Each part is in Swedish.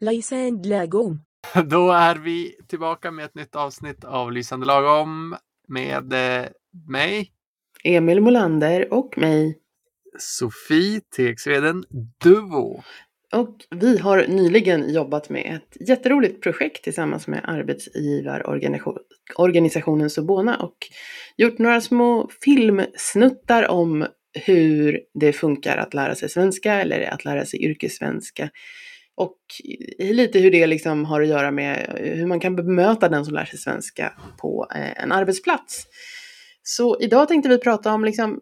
Lysande lagom. Då är vi tillbaka med ett nytt avsnitt av Lysande lagom med eh, mig, Emil Molander och mig. Sofie Tegsveden Duvo. Och vi har nyligen jobbat med ett jätteroligt projekt tillsammans med arbetsgivarorganisationen Sobona och gjort några små filmsnuttar om hur det funkar att lära sig svenska eller att lära sig yrkessvenska. Och lite hur det liksom har att göra med hur man kan bemöta den som lär sig svenska på eh, en arbetsplats. Så idag tänkte vi prata om liksom,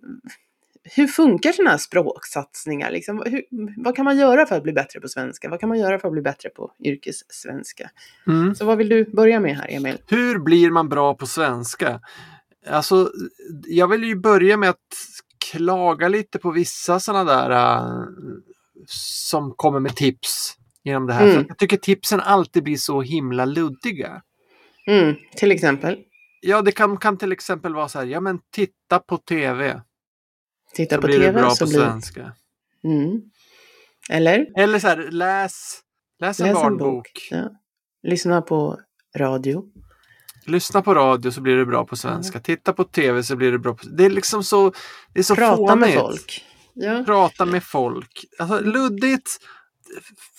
hur funkar sådana här språksatsningar? Liksom, hur, vad kan man göra för att bli bättre på svenska? Vad kan man göra för att bli bättre på yrkessvenska? Mm. Så vad vill du börja med här, Emil? Hur blir man bra på svenska? Alltså, jag vill ju börja med att klaga lite på vissa sådana där uh, som kommer med tips genom det här. Mm. Jag tycker tipsen alltid blir så himla luddiga. Mm, till exempel, Ja, det kan, kan till exempel vara så här, ja men titta på tv. titta Så på blir det tv bra så på blir... svenska. Mm. Eller? Eller så här, läs, läs en Läs en barnbok. bok. Ja. Lyssna på radio. Lyssna på radio så blir det bra på svenska. Titta på tv så blir det bra på... Det är liksom så... Det är så Prata fånigt. med folk. Ja. Prata med folk. Alltså luddigt,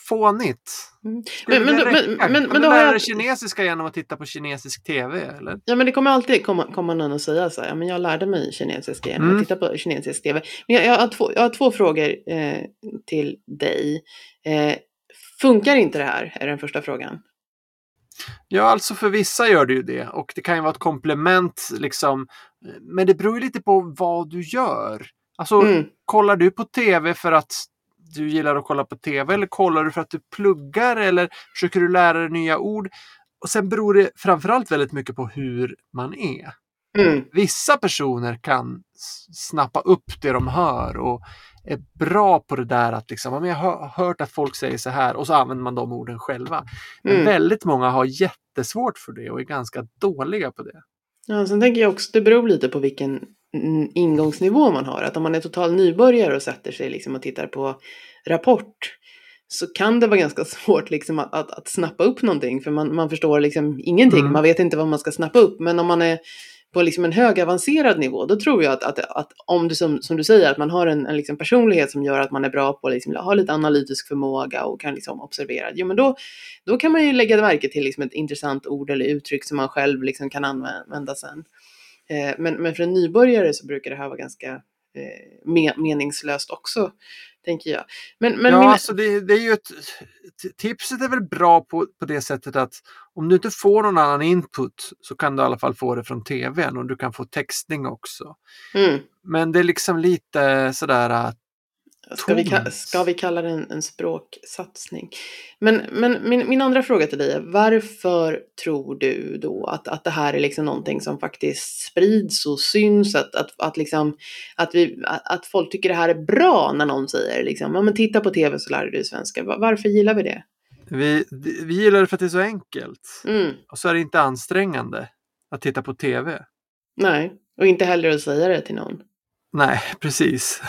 fånigt. Mm. Men- men men- men- du men då har jag- kinesiska genom att titta på kinesisk tv? Eller? Ja men det kommer alltid komma, komma någon och säga så här, ja men jag lärde mig kinesiska genom Mm. att titta på kinesisk tv. Men jag, jag, har, två, jag har två frågor eh, till dig. Eh, funkar inte det här? Är den första frågan. Ja, alltså för vissa gör det ju det och det kan ju vara ett komplement liksom. Men det beror ju lite på vad du gör. Alltså, Mm. kollar du på tv för att du gillar att kolla på tv eller kollar du för att du pluggar eller försöker du lära dig nya ord? Och sen beror det framförallt väldigt mycket på hur man är. Mm. Vissa personer kan snappa upp det de hör och är bra på det där att liksom, "Ja, men jag har hört att folk säger så här och så använder man de orden själva. Men Mm. väldigt många har jättesvårt för det och är ganska dåliga på det. Ja, sen tänker jag också, det beror lite på vilken ingångsnivå man har. Att om man är total nybörjare och sätter sig liksom och tittar på Rapport så kan det vara ganska svårt liksom att, att, att snappa upp någonting för man, man förstår liksom ingenting. Mm. Man vet inte vad man ska snappa upp. Men om man är på liksom en hög avancerad nivå då tror jag att, att, att om du som, som du säger att man har en, en liksom personlighet som gör att man är bra på att liksom, ha lite analytisk förmåga och kan liksom observera. Jo men då, då kan man ju lägga märke till liksom ett intressant ord eller uttryck som man själv liksom kan använda sen. Eh, men, men för en nybörjare så brukar det här vara ganska eh, me meningslöst också, tänker jag. Men, men ja, min- alltså det, det är ju ett, tipset är väl bra på, på det sättet att om du inte får någon annan input så kan du i alla fall få det från tvn och du kan få textning också. mm, Men det är liksom lite sådär att ska, vi ka- tomt. ska vi kalla det en, en språksatsning? Men, men min, min andra fråga till dig är varför tror du då att, att det här är liksom någonting som faktiskt sprids och syns? Att, att, att, liksom, att, vi, att, folk tycker det här är bra när någon säger liksom, ja men titta på tv så lär du dig svenska. Va- Varför gillar vi det? vi, vi gillar det för att det är så enkelt. Mm, Och så är det inte ansträngande att titta på tv. nej, och inte heller att säga det till någon. Nej, precis.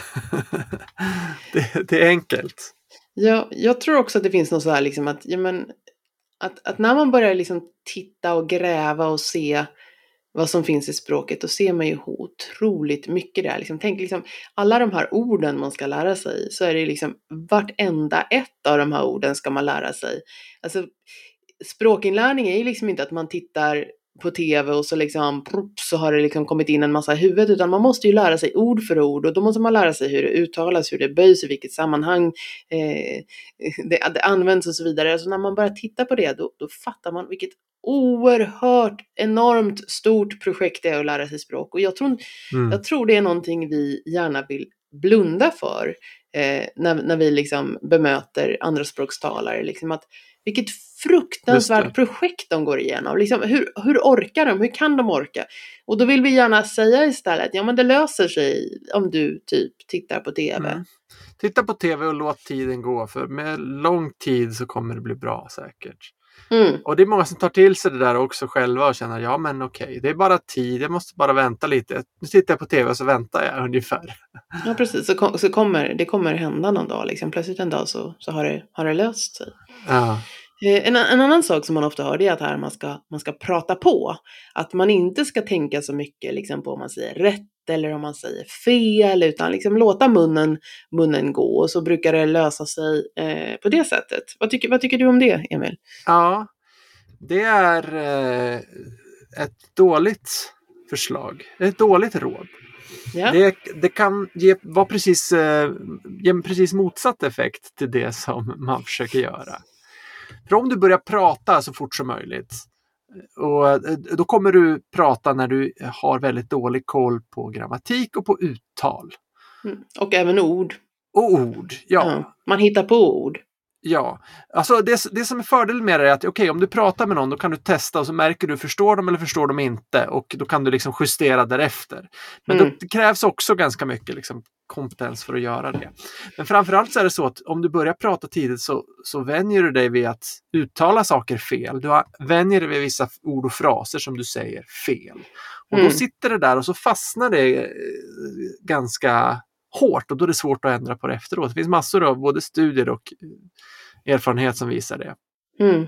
det, det är enkelt. Ja, jag tror också att det finns något så här liksom att, ja, men, att, att när man börjar liksom titta och gräva och se vad som finns i språket, då ser man ju otroligt mycket där. Liksom, tänk liksom, alla de här orden man ska lära sig, så är det liksom vartenda ett av de här orden ska man lära sig. Alltså, språkinlärning är ju liksom inte att man tittar på tv och så liksom så har det liksom kommit in en massa i huvudet utan man måste ju lära sig ord för ord och då måste man lära sig hur det uttalas, hur det böjs, i vilket sammanhang eh, det, det används och så vidare. Alltså när man börjar titta på det då, då fattar man vilket oerhört enormt stort projekt det är att lära sig språk och jag tror, Mm. jag tror det är någonting vi gärna vill blunda för eh, när, när vi liksom bemöter andraspråkstalare. Liksom att, vilket fruktansvärt projekt de går igenom. Liksom, hur, hur orkar de? Hur kan de orka? Och då vill vi gärna säga istället, ja men det löser sig om du typ tittar på TV. Mm. Titta på tv och låt tiden gå för med lång tid så kommer det bli bra säkert. Mm. Och det är många som tar till sig det där också själva och känner ja men okej, det är bara tid, jag måste bara vänta lite. Nu tittar jag på tv och så väntar jag ungefär. Ja, precis. Så, kom, så kommer det kommer hända någon dag. Liksom. Plötsligt en dag så, så har, det, har det löst sig. Ja, En, en annan sak som man ofta hör är att här man ska, man ska prata på. Att man inte ska tänka så mycket liksom, på om man säger rätt eller om man säger fel, utan liksom låta munnen, munnen gå. Och så brukar det lösa sig eh, på det sättet. Vad tycker, vad tycker du om det, Emil? ja det är eh, ett dåligt förslag, ett dåligt råd. Ja. Det, det kan ge, vara precis, eh, ge en precis motsatt effekt till det som man försöker göra. För om du börjar prata så fort som möjligt och eh, då kommer du prata när du har väldigt dålig koll på grammatik och på uttal. Mm. Och även ord. Och ord, ja. Ja. Man hittar på ord. Ja, alltså det, det som är fördelen med det är att okej, om du pratar med någon då kan du testa och så märker du förstår de eller förstår de inte och då kan du liksom justera därefter. Men Mm. då, det krävs också ganska mycket liksom, kompetens för att göra det. Men framförallt så är det så att om du börjar prata tidigt så, så vänjer du dig vid att uttala saker fel. Du vänjer dig vid vissa ord och fraser som du säger fel. Och Mm. då sitter det där och så fastnar det eh, ganska hårt och då är det svårt att ändra på det efteråt. Det finns massor av både studier och eh, erfarenhet som visar det. Mm.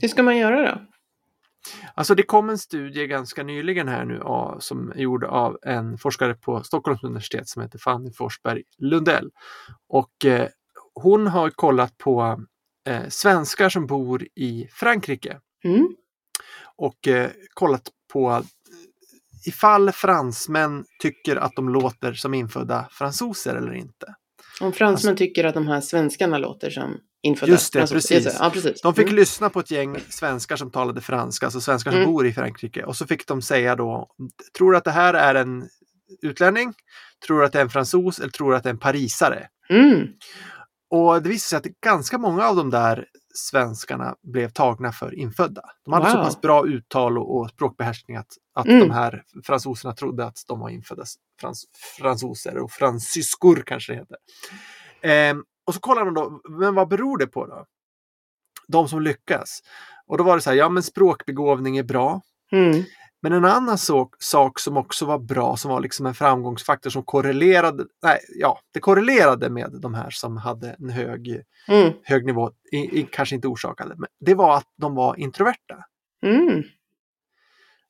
Hur ska man göra då? Alltså det kom en studie ganska nyligen här nu som är gjord av en forskare på Stockholms universitet som heter Fanny Forsberg Lundell. Och eh, hon har kollat på eh, svenskar som bor i Frankrike Mm. och eh, kollat på ifall fransmän tycker att de låter som infödda fransoser eller inte. Om fransmän tycker att de här svenskarna låter som infödda. Just det, alltså, precis. Ja, precis. De fick Mm. lyssna på ett gäng svenskar som talade franska, alltså svenskar som Mm. bor i Frankrike. Och så fick de säga då, tror du att det här är en utlänning? Tror du att det är en fransos eller tror du att det är en parisare? Mm. Och det visade sig att ganska många av de där svenskarna blev tagna för infödda. De hade så Wow. pass bra uttal och, och språkbehärskning att, att Mm. de här fransoserna trodde att de var infödda frans, fransoser och fransyskor kanske det heter. Ehm, och så kollar de då, men vad beror det på då? De som lyckas. Och då var det så här, ja men språkbegåvning är bra. Mm. Men en annan sak, sak som också var bra, som var liksom en framgångsfaktor som korrelerade, nej, ja, det korrelerade med de här som hade en hög, Mm. hög nivå, i, i, kanske inte orsakade, men det var att de var introverta. Mm.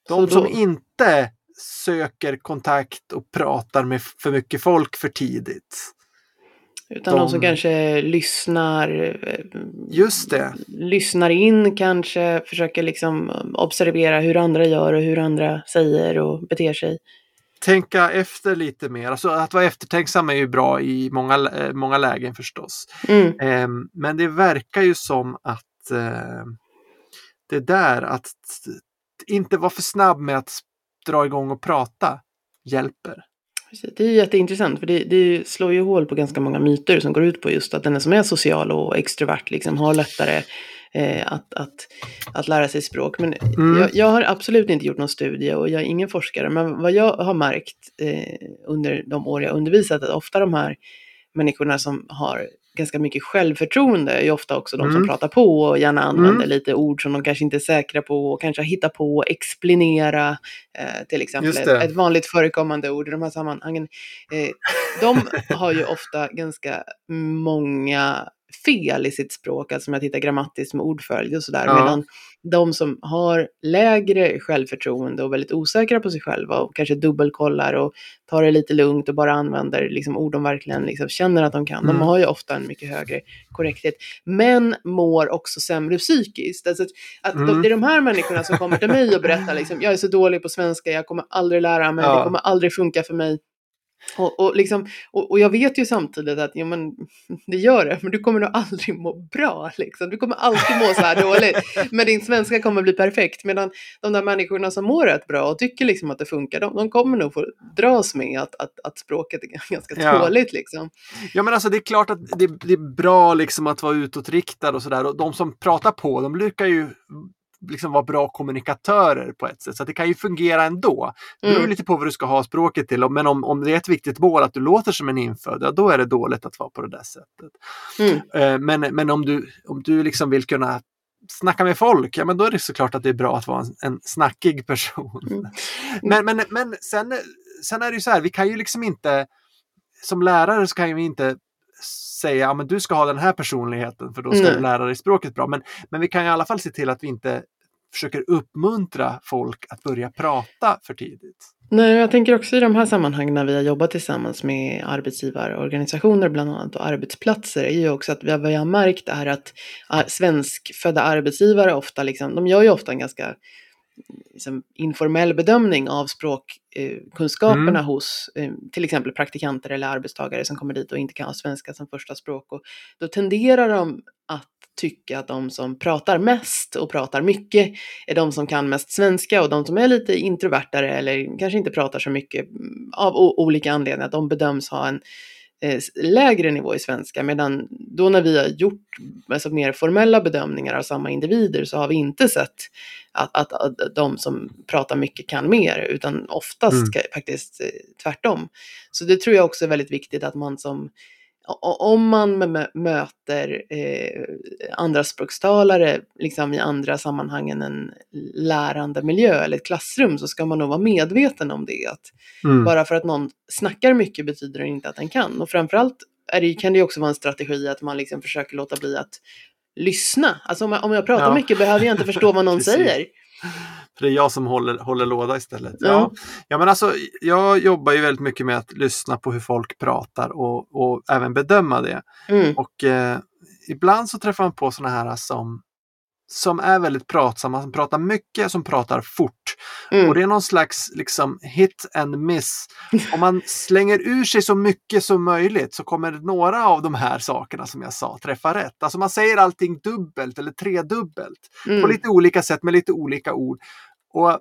De Så som då- inte söker kontakt och pratar med för mycket folk för tidigt. Utan de... De- som kanske lyssnar, eh, Just det. lyssnar in kanske, försöker liksom observera hur andra gör och hur andra säger och beter sig. Tänka efter lite mer. Alltså att vara eftertänksam är ju bra i många, eh, många lägen förstås. Mm. Ehm, men det verkar ju som att eh, det där att inte vara för snabb med att dra igång och prata hjälper. Precis. Det är jätteintressant för det, det slår ju hål på ganska många myter som går ut på just att den som är social och extrovert liksom har lättare eh, att, att, att lära sig språk. Men Mm. jag, jag har absolut inte gjort någon studie och jag är ingen forskare. Men vad jag har märkt eh, under de år jag undervisat att ofta de här människorna som har ganska mycket självförtroende är ju ofta också de som Mm. pratar på och gärna använder Mm. lite ord som de kanske inte är säkra på och kanske hittar på, explinera eh, till exempel. Ett, ett vanligt förekommande ord i de här sammanhangen. Eh, de har ju ofta ganska många fel i sitt språk, alltså om jag tittar grammatiskt med ordföljd och sådär. Ja. Medan de som har lägre självförtroende och väldigt osäkra på sig själva och kanske dubbelkollar och tar det lite lugnt och bara använder liksom ord de verkligen liksom känner att de kan. Mm. De har ju ofta en mycket högre korrekthet, men mår också sämre psykiskt. Alltså att, att de, Mm. det är de här människorna som kommer till mig och berättar liksom, jag är så dålig på svenska, jag kommer aldrig lära mig, Ja. det kommer aldrig funka för mig. Och, och, liksom, och, och jag vet ju samtidigt att jo, men, det gör det, men du kommer nog aldrig må bra. Liksom. Du kommer alltid må så här dåligt. Men din svenska kommer bli perfekt. Medan de där människorna som mår rätt bra och tycker liksom att det funkar, de, de kommer nog få dras med att, att, att språket är ganska Ja. Liksom. Ja men alltså det är klart att det, det är bra liksom att vara utåtriktad och sådär. Och de som pratar på, de brukar ju liksom vara bra kommunikatörer på ett sätt. Så det kan ju fungera ändå. Det beror Mm. lite på vad du ska ha språket till. Men om, om det är ett viktigt mål att du låter som en infödd, ja, då är det dåligt att vara på det där sättet. Mm. Eh, Men, men om du, om du liksom vill kunna snacka med folk, ja men då är det såklart att det är bra att vara en, en snackig person. Mm. Men, men, men sen, sen är det ju så här, vi kan ju liksom inte, som lärare så kan vi inte säga, ja men du ska ha den här personligheten för då ska Nej. du lära dig språket bra. Men, men vi kan i alla fall se till att vi inte försöker uppmuntra folk att börja prata för tidigt. Nej, jag tänker också i de här sammanhangen när vi har jobbat tillsammans med arbetsgivarorganisationer bland annat och arbetsplatser är ju också att vi har, vi har märkt är att ah, svenskfödda arbetsgivare ofta liksom, de gör ju ofta en ganska liksom, informell bedömning av språkkunskaperna Mm. hos eh, till exempel praktikanter eller arbetstagare som kommer dit och inte kan ha svenska som första språk. Och då tenderar de att tycka att de som pratar mest och pratar mycket är de som kan mest svenska och de som är lite introvertare eller kanske inte pratar så mycket mm, av olika anledningar, de bedöms ha en lägre nivå i svenska. Medan då när vi har gjort alltså, mer formella bedömningar av samma individer så har vi inte sett att, att, att de som pratar mycket kan mer, utan oftast Mm. faktiskt eh, tvärtom. Så det tror jag också är väldigt viktigt att man som om man mö- möter eh, andraspråkstalare liksom i andra sammanhang än en lärande miljö eller ett klassrum så ska man nog vara medveten om det. Att Mm. bara för att någon snackar mycket betyder det inte att den kan. Och framförallt är det, kan det också vara en strategi att man liksom försöker låta bli att lyssna. Alltså om jag, om jag pratar Ja. mycket behöver jag inte förstå vad någon säger. För det är jag som håller, håller låda istället. Ja. Ja. Ja. men alltså, jag jobbar ju väldigt mycket med att lyssna på hur folk pratar och, och även bedöma det. Mm. Och eh, ibland så träffar man på sådana här som, som är väldigt pratsamma, som pratar mycket, som pratar fort. Mm. Och det är någon slags liksom, hit and miss. Om man slänger ur sig så mycket som möjligt så kommer några av de här sakerna som jag sa träffa rätt. Alltså man säger allting dubbelt eller tredubbelt Mm. på lite olika sätt med lite olika ord. Och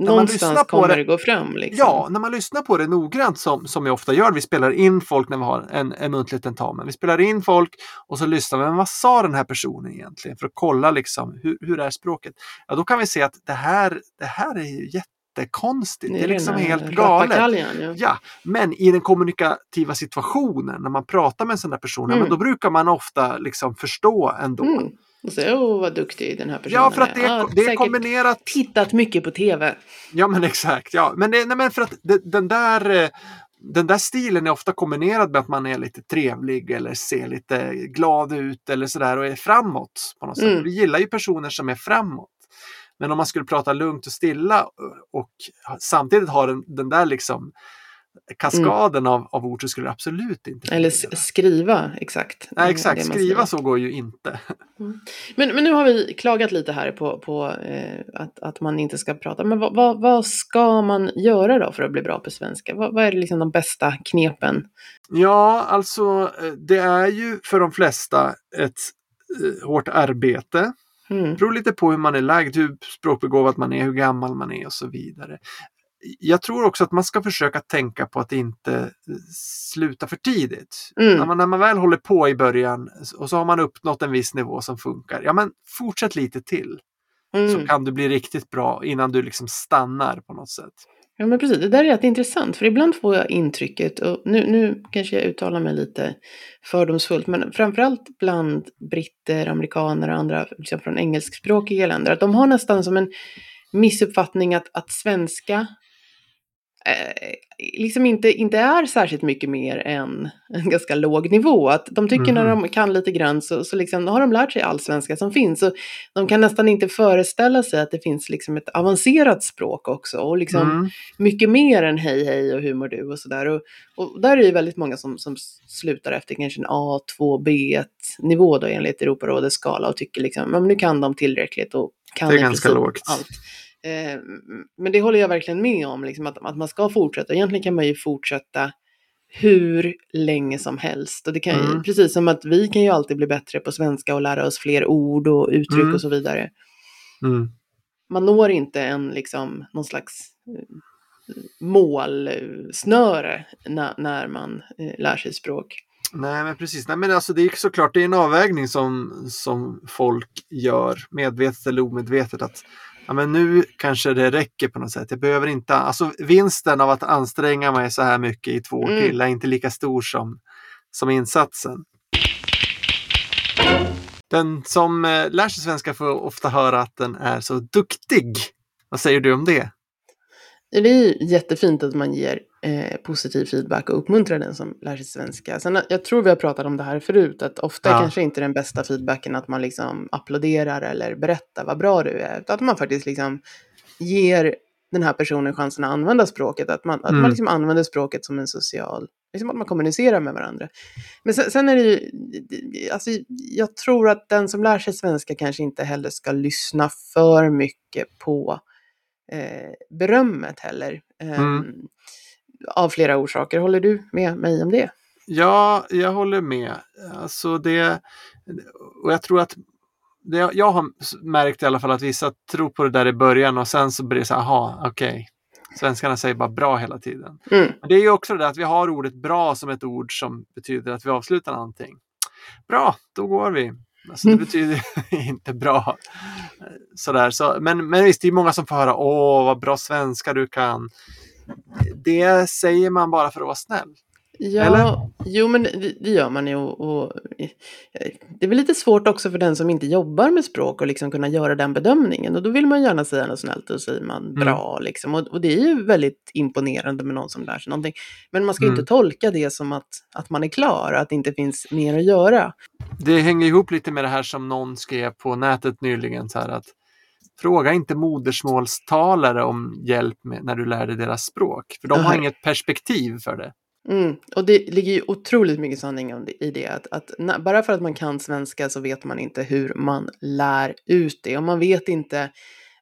man Någonstans lyssnar på kommer det- det gå fram. Liksom. Ja, när man lyssnar på det noggrant som, som jag ofta gör, vi spelar in folk när vi har en, en muntlig tentamen. Vi spelar in folk och så lyssnar vi, men vad sa den här personen egentligen? För att kolla liksom, hur, hur är språket? Ja, då kan vi se att det här, det här är ju jättekonstigt. Det är liksom helt galet. Ja. Ja, men i den kommunikativa situationen när man pratar med en sån där person, Mm. men då brukar man ofta liksom förstå ändå. Mm. Och så, åh vad duktig den här personen Ja, för att det är. Ja, det är kombinerat tittat mycket på tv. Ja men exakt, ja. Men, det, nej, men för att det, den, där, eh, den där stilen är ofta kombinerad med att man är lite trevlig eller ser lite glad ut eller sådär och är framåt på något sätt. Mm. Vi gillar ju personer som är framåt. Men om man skulle prata lugnt och stilla och, och samtidigt ha den, den där liksom kaskaden av, av ord så skulle absolut inte Eller fungera. s- skriva, exakt. Nej, Det exakt, skriva så går ju inte. Men, men nu har vi klagat lite här på, på eh, att, att man inte ska prata. Men vad, vad, vad ska man göra då för att bli bra på svenska? Vad, vad är liksom de bästa knepen? Ja, alltså eh, det är ju för de flesta ett eh, hårt arbete. Mm. Det beror lite på hur man är lagd, hur språkbegåvad man är, hur gammal man är och så vidare. Jag tror också att man ska försöka tänka på att inte eh, sluta för tidigt. Mm. När, man, när man väl håller på i början och så har man uppnått en viss nivå som funkar, ja men fortsätt lite till. Mm. Så kan du bli riktigt bra innan du liksom stannar på något sätt. Ja men precis, det där är rätt intressant för ibland får jag intrycket, och nu, nu kanske jag uttalar mig lite fördomsfullt, men framförallt bland britter, amerikaner och andra liksom från engelskspråkiga länder, att de har nästan som en missuppfattning att, att svenska eh, liksom inte, inte är särskilt mycket mer än en ganska låg nivå. Att de tycker när Mhm. de kan lite grann så, så liksom, har de lärt sig all svenska som finns. Så de kan nästan inte föreställa sig att det finns liksom ett avancerat språk också. Och liksom, Mm. mycket mer än hej hej och hur mår du och sådär. Och, och där är det väldigt många som, som slutar efter kanske en A, 2, B1 nivå då enligt Europarådets skala och tycker liksom, men nu kan de tillräckligt och kan Det är ganska lågt. allt. Eh, men det håller jag verkligen med om, liksom, att, att man ska fortsätta. Egentligen kan man ju fortsätta hur länge som helst. Och det kan, ju- Mm. Precis som att vi kan ju alltid bli bättre på svenska och lära oss fler ord och uttryck Mm. och så vidare Mm. man når inte en liksom någon slags eh, målsnöre när, när man eh, lär sig språk. Nej, men precis. Nej, men alltså, det är såklart det är en avvägning som, som folk gör, medvetet eller omedvetet. Att ja, men nu kanske det räcker på något sätt. Jag behöver inte, alltså vinsten av att anstränga mig så här mycket i två år Mm. till är inte lika stor som, som insatsen. Den som eh, lär sig svenska får ofta höra att den är så duktig. Vad säger du om det? Det är jättefint att man ger eh, positiv feedback och uppmuntrar den som lär sig svenska. Sen, jag tror vi har pratat om det här förut, att ofta Ja. kanske inte den bästa feedbacken att man liksom applåderar eller berättar vad bra du är, utan att man faktiskt liksom ger den här personen chansen att använda språket, att man, att Mm. man liksom använder språket som en social, liksom att man kommunicerar med varandra. Men sen, sen är det ju, alltså jag tror att den som lär sig svenska kanske inte heller ska lyssna för mycket på eh, berömmet heller. Ehm, Mm. Av flera orsaker. Håller du med mig om det? Ja, jag håller med. Alltså det, och jag tror att det, jag har märkt i alla fall att vissa tror på det där i början och sen så blir det så här, aha, okej. Svenskarna säger bara bra hela tiden. Mm. Men det är ju också det där att vi har ordet bra som ett ord som betyder att vi avslutar någonting. Bra, då går vi. Alltså, det betyder inte bra. Sådär, så, men, men visst, det är många som får höra åh vad bra svenska du kan. Det säger man bara för att vara snäll. Ja, Eller? jo men det, det gör man ju. Och, och, eh, det är väl lite svårt också för den som inte jobbar med språk att liksom kunna göra den bedömningen. Och då vill man gärna säga något snällt och säger man bra liksom. Och, och det är ju väldigt imponerande med någon som lär sig någonting. Men man ska Mm. inte tolka det som att, att man är klar, att det inte finns mer att göra. Det hänger ihop lite med det här som någon skrev på nätet nyligen. Så här att Fråga inte modersmålstalare om hjälp med, när du lär dig deras språk. För de har inget perspektiv för det. Mm. Och det ligger ju otroligt mycket sanning i det. Att, att na- bara för att man kan svenska så vet man inte hur man lär ut det. Och man vet inte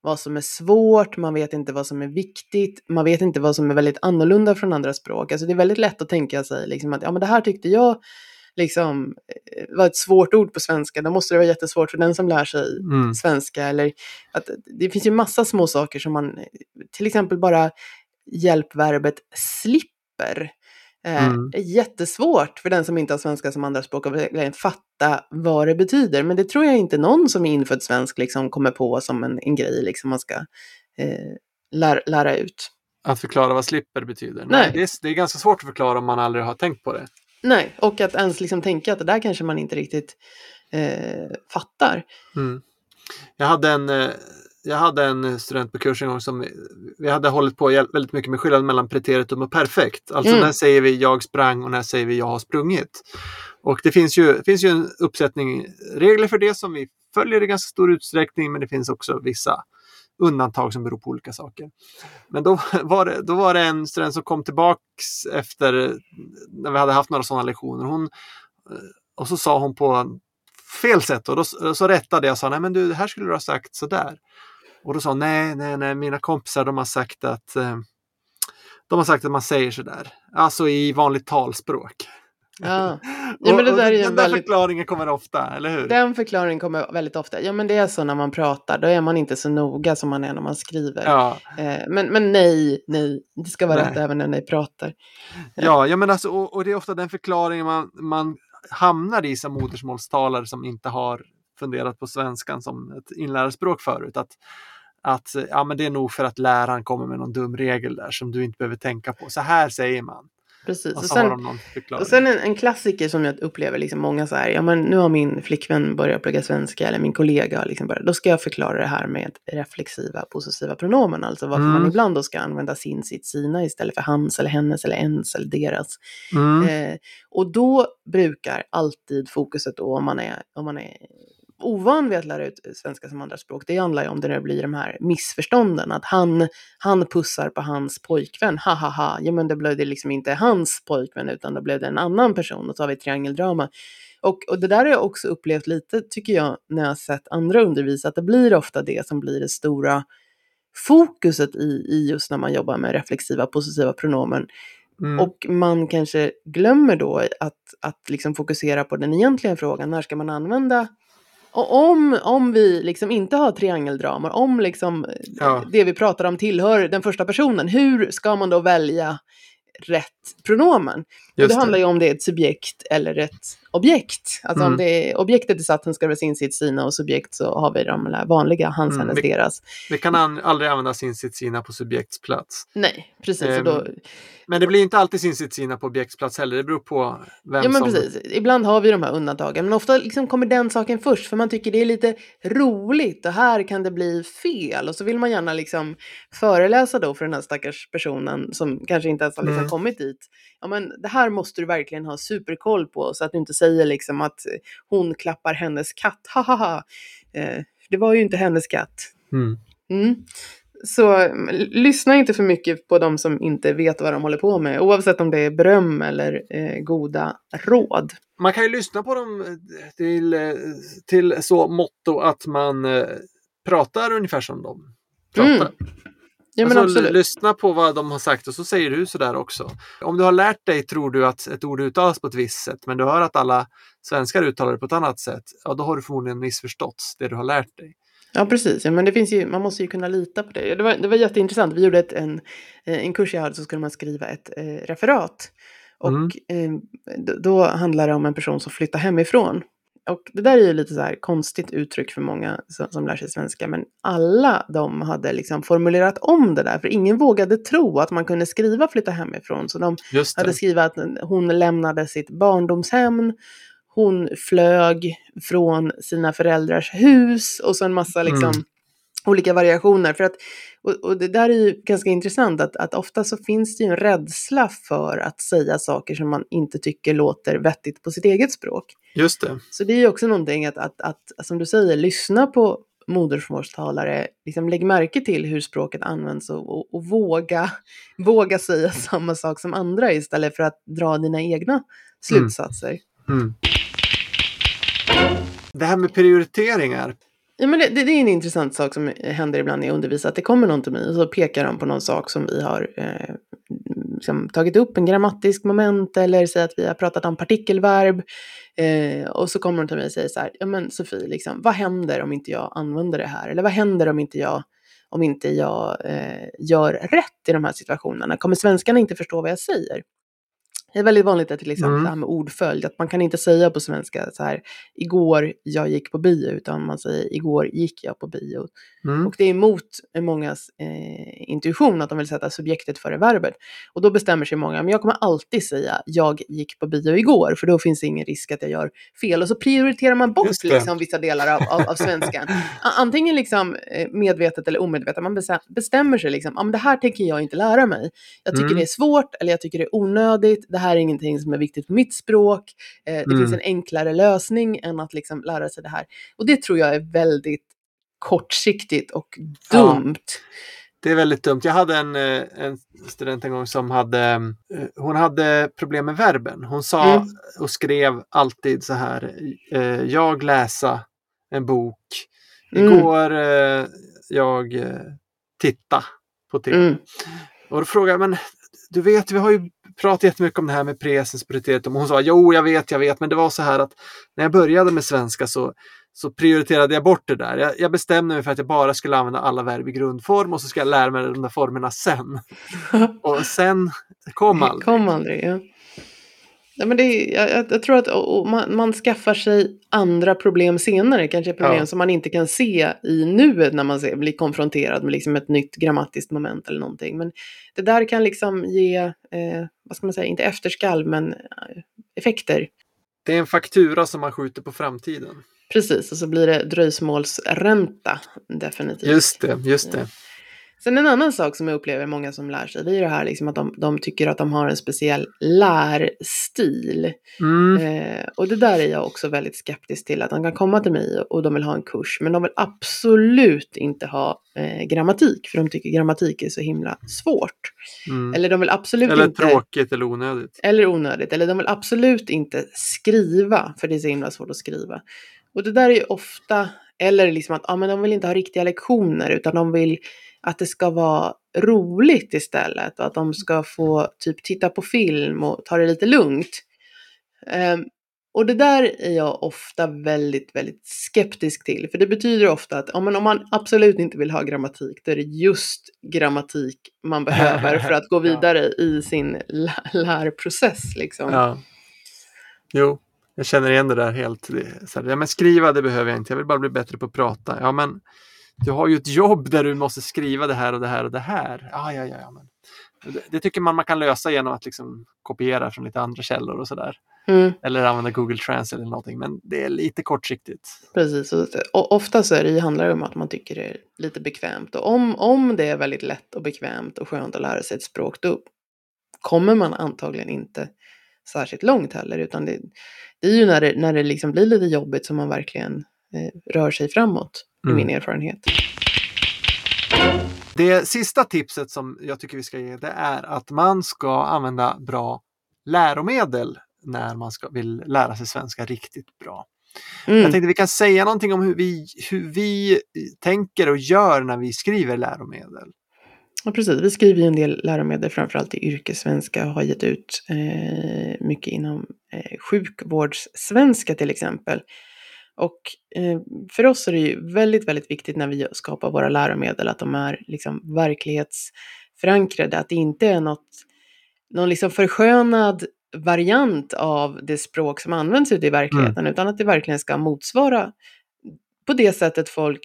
vad som är svårt, man vet inte vad som är viktigt, man vet inte vad som är väldigt annorlunda från andra språk. Alltså det är väldigt lätt att tänka sig liksom att ja, men det här tyckte jag liksom eh, var ett svårt ord på svenska. Då måste det vara jättesvårt för den som lär sig Mm. svenska. Eller att det finns ju massa små saker som man, till exempel bara hjälpverbet slipper. Eh, Mm. är jättesvårt för den som inte har svenska som andraspråk att fatta vad det betyder. Men det tror jag inte någon som är infödd svensk liksom kommer på som en, en grej liksom man ska eh, lär, lära ut. Att förklara vad slipper betyder. Nej. det, är, det är ganska svårt att förklara om man aldrig har tänkt på det. Nej, och att ens liksom tänka att det där kanske man inte riktigt eh, fattar. Mm. Jag, hade en, eh, jag hade en student på kurs en gång som vi hade hållit på väldigt mycket med skillnaden mellan preteritum och perfekt. Alltså Mm. när säger vi jag sprang och när säger vi jag har sprungit. Och det finns ju, finns ju en uppsättning regler för det som vi följer i ganska stor utsträckning men det finns också vissa undantag som beror på olika saker. Men då var det, då var det en student som kom tillbaks efter när vi hade haft några sådana lektioner. Hon, eh, och så sa hon på fel sätt och då så rättade jag och sa nej men du det här skulle du ha sagt sådär. Och då sa hon nej, nej, nej, mina kompisar de har sagt att eh, de har sagt att man säger sådär. Alltså i vanligt talspråk. Ja, ja men det där är ju den en där väldigt... förklaringen kommer ofta, eller hur? Den förklaringen kommer väldigt ofta. Ja, men det är så när man pratar. Då är man inte så noga som man är när man skriver. Ja, Eh, men, men nej, nej. Det ska vara Nej. rätt även när ni pratar. ja, ja men alltså, och, och det är ofta den förklaringen man, man hamnar i som modersmålstalare som inte har funderat på svenskan som ett inlärarspråk förut. Att, att ja, men det är nog för att läraren kommer med någon dum regel där som du inte behöver tänka på. Så här säger man. Precis. Och Och sen, och sen en, en klassiker som jag upplever liksom många så här. Ja, men nu har min flickvän börjat plugga svenska eller min kollega har liksom börjat. Då ska jag förklara det här med reflexiva possessiva pronomen. Alltså varför Mm. man ibland då ska använda sin, sitt, sina istället för hans eller hennes eller ens eller deras. mm. Eh, och då brukar alltid fokuset då om man är, om man är ovan vid att lära ut svenska som andraspråk, det handlar ju om det när det blir de här missförstånden, att han, han pussar på hans pojkvän, ha ha ha, ja men det blev det liksom inte hans pojkvän utan det blev det en annan person och så har vi triangeldrama. Och, och det där har jag också upplevt lite, tycker jag, när jag har sett andra undervisa, att det blir ofta det som blir det stora fokuset i, i just när man jobbar med reflexiva possessiva pronomen. Mm. Och man kanske glömmer då att, att liksom fokusera på den egentliga frågan, när ska man använda och om, om vi liksom inte har triangeldramor, om liksom Ja. det vi pratar om tillhör den första personen, hur ska man då välja rätt pronomen? Just det det. handlar ju om det är ett subjekt eller ett objekt. Alltså Mm. om det är objektet i satsen ska det vara sin, sitt, sina och subjekt så har vi de vanliga, hans, Mm, hennes, deras. Vi kan an- aldrig använda sin sitt sina på subjektsplats. Nej, precis. Ehm. och då, Men det blir inte alltid sin sina på objektsplats heller. Det beror på vem Ja men som... precis, ibland har vi de här undantagen. Men ofta liksom kommer den saken först för man tycker det är lite roligt och här kan det bli fel. Och så vill man gärna liksom föreläsa då för den här stackars personen som kanske inte ens har liksom Mm. kommit dit. Ja men det här måste du verkligen ha superkoll på så att du inte säger liksom att hon klappar hennes katt. Hahaha. Eh, det var ju inte hennes katt. Mm. Mm. Så mm, lyssna inte för mycket på de som inte vet vad de håller på med, oavsett om det är beröm eller eh, goda råd. Man kan ju lyssna på dem eh, till, eh, till så motto att man eh, pratar ungefär som de pratar. Mm. Ja, men alltså, absolut. lyssna på vad de har sagt och så säger du sådär också. Om du har lärt dig, tror du, att ett ord uttalas på ett visst sätt, men du hör att alla svenskar uttalar det på ett annat sätt, ja då har du förmodligen missförstått det du har lärt dig. Ja, precis. Ja, men det finns ju, man måste ju kunna lita på det. Det var, det var jätteintressant. Vi gjorde ett, en, eh, en kurs jag hade så skulle man skriva ett eh, referat. Och Mm. eh, då, då handlar det om en person som flyttar hemifrån. Och det där är ju lite så här konstigt uttryck för många som, som lär sig svenska. Men alla de hade liksom formulerat om det där. För ingen vågade tro att man kunde skriva flytta hemifrån. Så de hade skrivit att hon lämnade sitt barndomshem, hon flög från sina föräldrars hus och så en massa liksom Mm. Olika variationer. För att, och, och det där är ju ganska intressant att, att ofta så finns det ju en rädsla för att säga saker som man inte tycker låter vettigt på sitt eget språk. Just det. Så det är ju också någonting att, att, att som du säger, lyssna på modersmålstalare, liksom lägg märke till hur språket används och, och, och våga, våga säga samma sak som andra istället för att dra dina egna slutsatser. Mm. Det här med prioriteringar. Ja, men det, det, är en intressant sak som händer ibland när jag undervisar, att det kommer någon till mig och så pekar de på någon sak som vi har eh, liksom, tagit upp, en grammatisk moment eller säger att vi har pratat om partikelverb. Eh, och så kommer de till mig och säger så här, ja men Sofie, liksom, vad händer om inte jag använder det här? Eller vad händer om inte jag, om inte jag eh, gör rätt i de här situationerna? Kommer svenskarna inte förstå vad jag säger? Det är väldigt vanligt att till exempel Mm. det här med ordföljd, att man kan inte säga på svenska så här, igår jag gick på bio, utan man säger igår gick jag på bio. Mm. Och det är emot mångas eh, intuition att de vill sätta subjektet före verbet. Och då bestämmer sig många, men jag kommer alltid säga jag gick på bio igår, för då finns det ingen risk att jag gör fel. Och så prioriterar man bort liksom, vissa delar av, av, av svenskan. Antingen liksom, eh, medvetet eller omedvetet, man bestämmer sig liksom, ah, men det här tänker jag inte lära mig. Jag tycker Mm. det är svårt, eller jag tycker det är onödigt, det här är ingenting som är viktigt för mitt språk, eh, det Mm. finns en enklare lösning än att liksom lära sig det här. Och det tror jag är väldigt kortsiktigt och Ja. dumt. Det är väldigt dumt. Jag hade en, eh, en student en gång som hade, eh, hon hade problem med verben. Hon sa Mm. och skrev alltid så här, eh, jag läsa en bok. Mm. Igår eh, jag titta på tv. Mm. Och då frågade jag, men du vet, vi har ju pratat jättemycket om det här med presens. Och hon sa, jo, jag vet, jag vet, men det var så här att när jag började med svenska så, så prioriterade jag bort det där. Jag, jag bestämde mig för att jag bara skulle använda alla verb i grundform och så ska jag lära mig de där formerna sen. Och sen kom aldrig. Kom aldrig. Ja. Ja, men det är, jag, jag, tror att och, och man, man skaffar sig andra problem senare, kanske problem Ja. som man inte kan se i nuet när man ser, blir konfronterad med liksom ett nytt grammatiskt moment eller någonting. Men det där kan liksom ge, eh, vad ska man säga, inte efterskalv men eh, effekter. Det är en faktura som man skjuter på framtiden. Precis, och så blir det dröjsmålsränta definitivt. Just det, just det. Sen en annan sak som jag upplever många som lär sig, det är det här liksom att de, de tycker att de har en speciell lärstil. Mm. Eh, och det där är jag också väldigt skeptisk till, att de kan komma till mig och de vill ha en kurs, men de vill absolut inte ha eh, grammatik, för de tycker grammatik är så himla svårt. Mm. Eller de vill absolut Eller inte... tråkigt eller onödigt. Eller onödigt, eller de vill absolut inte skriva, för det är så himla svårt att skriva. Och det där är ju ofta, eller liksom att ja, men de vill inte ha riktiga lektioner, utan de vill att det ska vara roligt istället. Och att de ska få typ titta på film och ta det lite lugnt. Ehm, och det där är jag ofta väldigt, väldigt skeptisk till. För det betyder ofta att ja, men om man absolut inte vill ha grammatik, då är det just grammatik man behöver för att gå Ja. vidare i sin lä- lärprocess. Liksom. Ja. Jo, jag känner igen det där helt. Så här, ja, men skriva det behöver jag inte, jag vill bara bli bättre på att prata. Ja, men du har ju ett jobb där du måste skriva det här och det här och det här. Ja, ja, ja. ja men. Det, det tycker man man kan lösa genom att liksom kopiera från lite andra källor och sådär. Mm, Eller använda Google Translate eller någonting, men det är lite kortsiktigt. precis. Och, ofta så är det, handlar det om att man tycker det är lite bekvämt. Och om, om det är väldigt lätt och bekvämt och skönt att lära sig ett språk, då kommer man antagligen inte särskilt långt heller. Utan det, det är ju när det, när det liksom blir lite jobbigt som man verkligen rör sig framåt, i Mm. min erfarenhet. Det sista tipset som jag tycker vi ska ge det är att man ska använda bra läromedel när man ska, vill lära sig svenska riktigt bra. Jag Mm. tänkte vi kan säga någonting om hur vi, hur vi tänker och gör när vi skriver läromedel. Ja, precis. Vi skriver ju en del läromedel, framförallt i yrkessvenska, och har gett ut eh, mycket inom eh, sjukvårdssvenska till exempel. Och eh, för oss är det ju väldigt, väldigt viktigt när vi skapar våra läromedel att de är liksom verklighetsförankrade, att det inte är något, någon liksom förskönad variant av det språk som används ute i verkligheten, utan att det verkligen ska motsvara på det sättet folk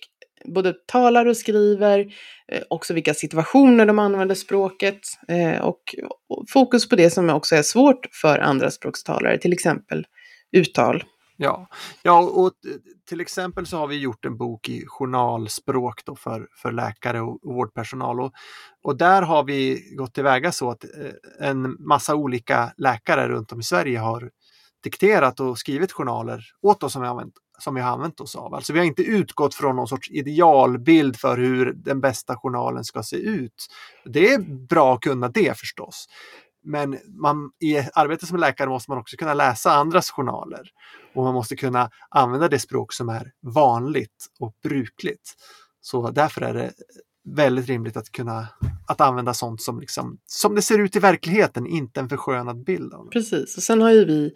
både talar och skriver, eh, också vilka situationer de använder språket eh, och, och fokus på det som också är svårt för andra språkstalare, till exempel uttal. Ja, ja och till exempel så har vi gjort en bok i journalspråk då för, för läkare och vårdpersonal. Och, och där har vi gått tillväga så att eh, en massa olika läkare runt om i Sverige har dikterat och skrivit journaler åt oss som vi, har använt, som vi har använt oss av. Alltså vi har inte utgått från någon sorts idealbild för hur den bästa journalen ska se ut. Det är bra att kunna det förstås. Men man, i arbetet som läkare måste man också kunna läsa andras journaler. Och man måste kunna använda det språk som är vanligt och brukligt. Så därför är det väldigt rimligt att kunna att använda sånt som, liksom, som det ser ut i verkligheten, inte en förskönad bild av det. Precis, och sen har ju vi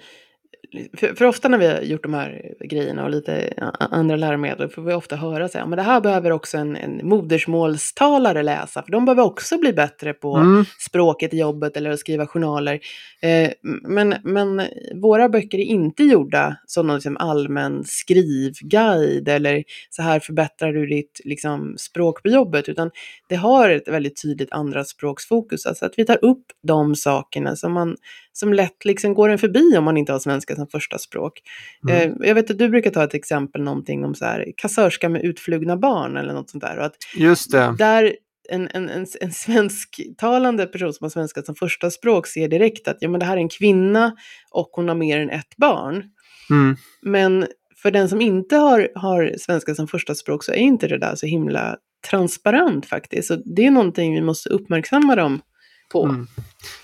för, för ofta när vi har gjort de här grejerna och lite andra läromedel får vi ofta höra så här, men det här behöver också en, en modersmålstalare läsa, för de behöver också bli bättre på Mm, språket i jobbet eller att skriva journaler. Eh, men, men våra böcker är inte gjorda som någon liksom allmän skrivguide eller så här förbättrar du ditt liksom, språk på jobbet, utan det har ett väldigt tydligt andra språksfokus. Alltså att vi tar upp de sakerna som, man, som lätt liksom går en förbi om man inte har svenska som första språk. mm. Eh, jag vet att du brukar ta ett exempel, någonting om så här, kassörska med utflugna barn eller något sånt där. Och att Just det. där en, en, en, en svensktalande person som har svenska som första språk ser direkt att ja, men det här är en kvinna och hon har mer än ett barn. Mm. Men för den som inte har, har svenska som första språk så är inte det där så himla transparent faktiskt. Så det är någonting vi måste uppmärksamma dem på. Mm.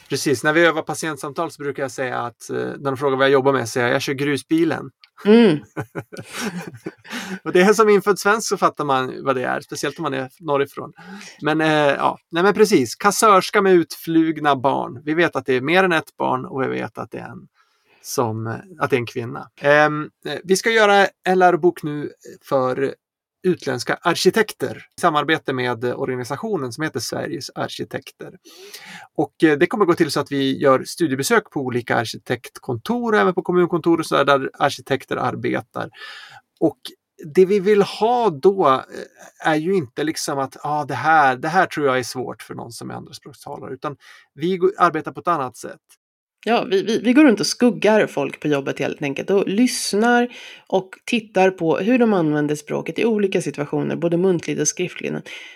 Precis, när vi övar patientsamtal så brukar jag säga att eh, när de frågar vad jag jobbar med säger jag jag kör grusbilen. Mm, och det är som infödd svensk så fattar man vad det är, speciellt om man är norrifrån. Men eh, ja, nej men precis, kassörska med utflugna barn. Vi vet att det är mer än ett barn och vi vet att det är en, som, eh, att det är en kvinna. Ehm, eh, vi ska göra en lärobok nu för utländska arkitekter i samarbete med organisationen som heter Sveriges arkitekter. Och eh, det kommer gå till så att vi gör studiebesök på olika arkitektkontor, även på kommunkontor och så där, där arkitekter arbetar. Och det vi vill ha då eh, är ju inte liksom att ah, det, här, det här tror jag är svårt för någon som är andraspråkstalare, utan vi arbetar på ett annat sätt. Ja, vi, vi, vi går runt och skuggar folk på jobbet helt enkelt och lyssnar och tittar på hur de använder språket i olika situationer, både muntligt och skriftligt.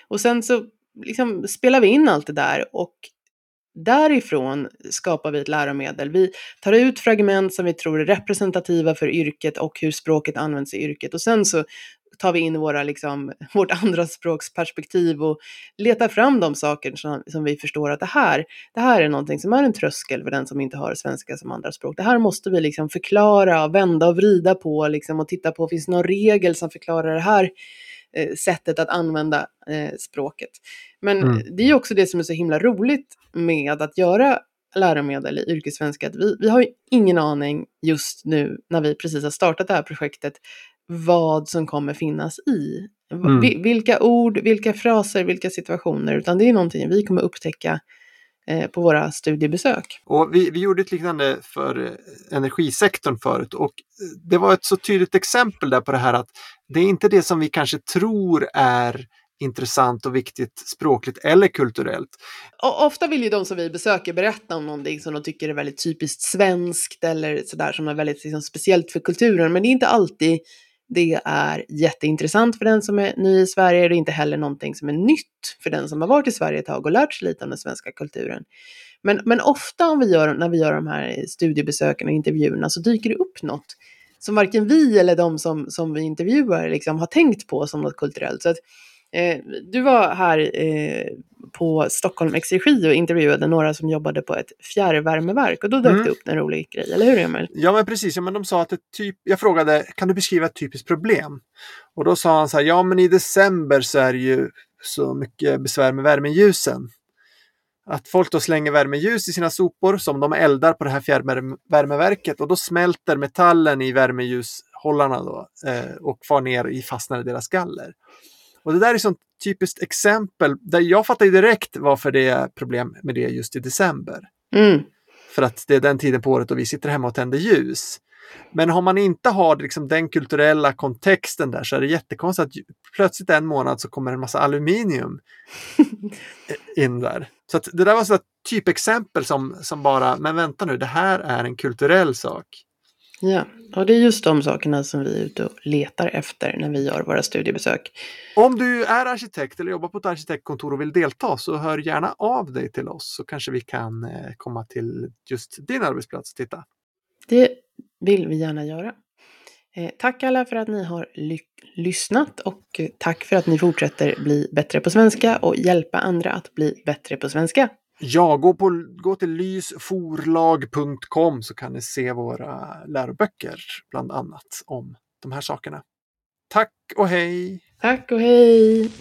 Och sen så liksom spelar vi in allt det där och därifrån skapar vi ett läromedel. Vi tar ut fragment som vi tror är representativa för yrket och hur språket används i yrket och sen så tar vi in våra, liksom, vårt andraspråksperspektiv och letar fram de saker som, som vi förstår att det här, det här är någonting som är en tröskel för den som inte har svenska som andraspråk. Det här måste vi liksom förklara, vända och vrida på liksom, och titta på, finns det någon regel som förklarar det här eh, sättet att använda eh, språket? Men Mm. det är också det som är så himla roligt med att göra läromedel i yrkessvenska, vi, vi har ju ingen aning just nu när vi precis har startat det här projektet vad som kommer finnas i. Mm. Vi- Vilka ord, vilka fraser, vilka situationer, utan det är någonting vi kommer upptäcka eh, på våra studiebesök. Och vi, vi gjorde ett liknande för eh, energisektorn förut och eh, det var ett så tydligt exempel där på det här att det är inte det som vi kanske tror är intressant och viktigt språkligt eller kulturellt. Och ofta vill ju de som vi besöker berätta om någonting som de tycker är väldigt typiskt svenskt eller sådär som är väldigt liksom, speciellt för kulturen. Men det är inte alltid det är jätteintressant för den som är ny i Sverige. Det är inte heller någonting som är nytt för den som har varit i Sverige ett tag och lärt sig lite om den svenska kulturen. Men, men ofta om vi gör, när vi gör de här studiebesöken och intervjuerna så dyker det upp något som varken vi eller de som, som vi intervjuar liksom har tänkt på som något kulturellt. Så att, du var här eh, på Stockholm Exergi och intervjuade några som jobbade på ett fjärrvärmeverk och då dök mm. det upp en rolig grej, eller hur Emil? Ja men precis, ja, men de sa att ett typ, jag frågade kan du beskriva ett typiskt problem? Och då sa han så här, ja men i december så är det ju så mycket besvär med värmeljusen. Att folk då slänger värmeljus i sina sopor som de eldar på det här fjärrvärmeverket och då smälter metallen i värmeljushållarna då, eh, och far ner i fastnar i deras galler. Och det där är ett typiskt exempel där jag fattar direkt varför det är problem med det just i december. Mm. För att det är den tiden på året då vi sitter hemma och tänder ljus. Men om man inte har liksom den kulturella kontexten där så är det jättekonstigt att plötsligt en månad så kommer en massa aluminium in där. Så det där var ett typexempel som, som bara, men vänta nu, det här är en kulturell sak. Ja, och det är just de sakerna som vi är ute och letar efter när vi gör våra studiebesök. Om du är arkitekt eller jobbar på ett arkitektkontor och vill delta så hör gärna av dig till oss så kanske vi kan eh, komma till just din arbetsplats och titta. Det vill vi gärna göra. Eh, tack alla för att ni har ly lyssnat och tack för att ni fortsätter bli bättre på svenska och hjälpa andra att bli bättre på svenska. Ja, gå, på, gå till lysforlag.com så kan ni se våra läroböcker bland annat om de här sakerna. Tack och hej! Tack och hej!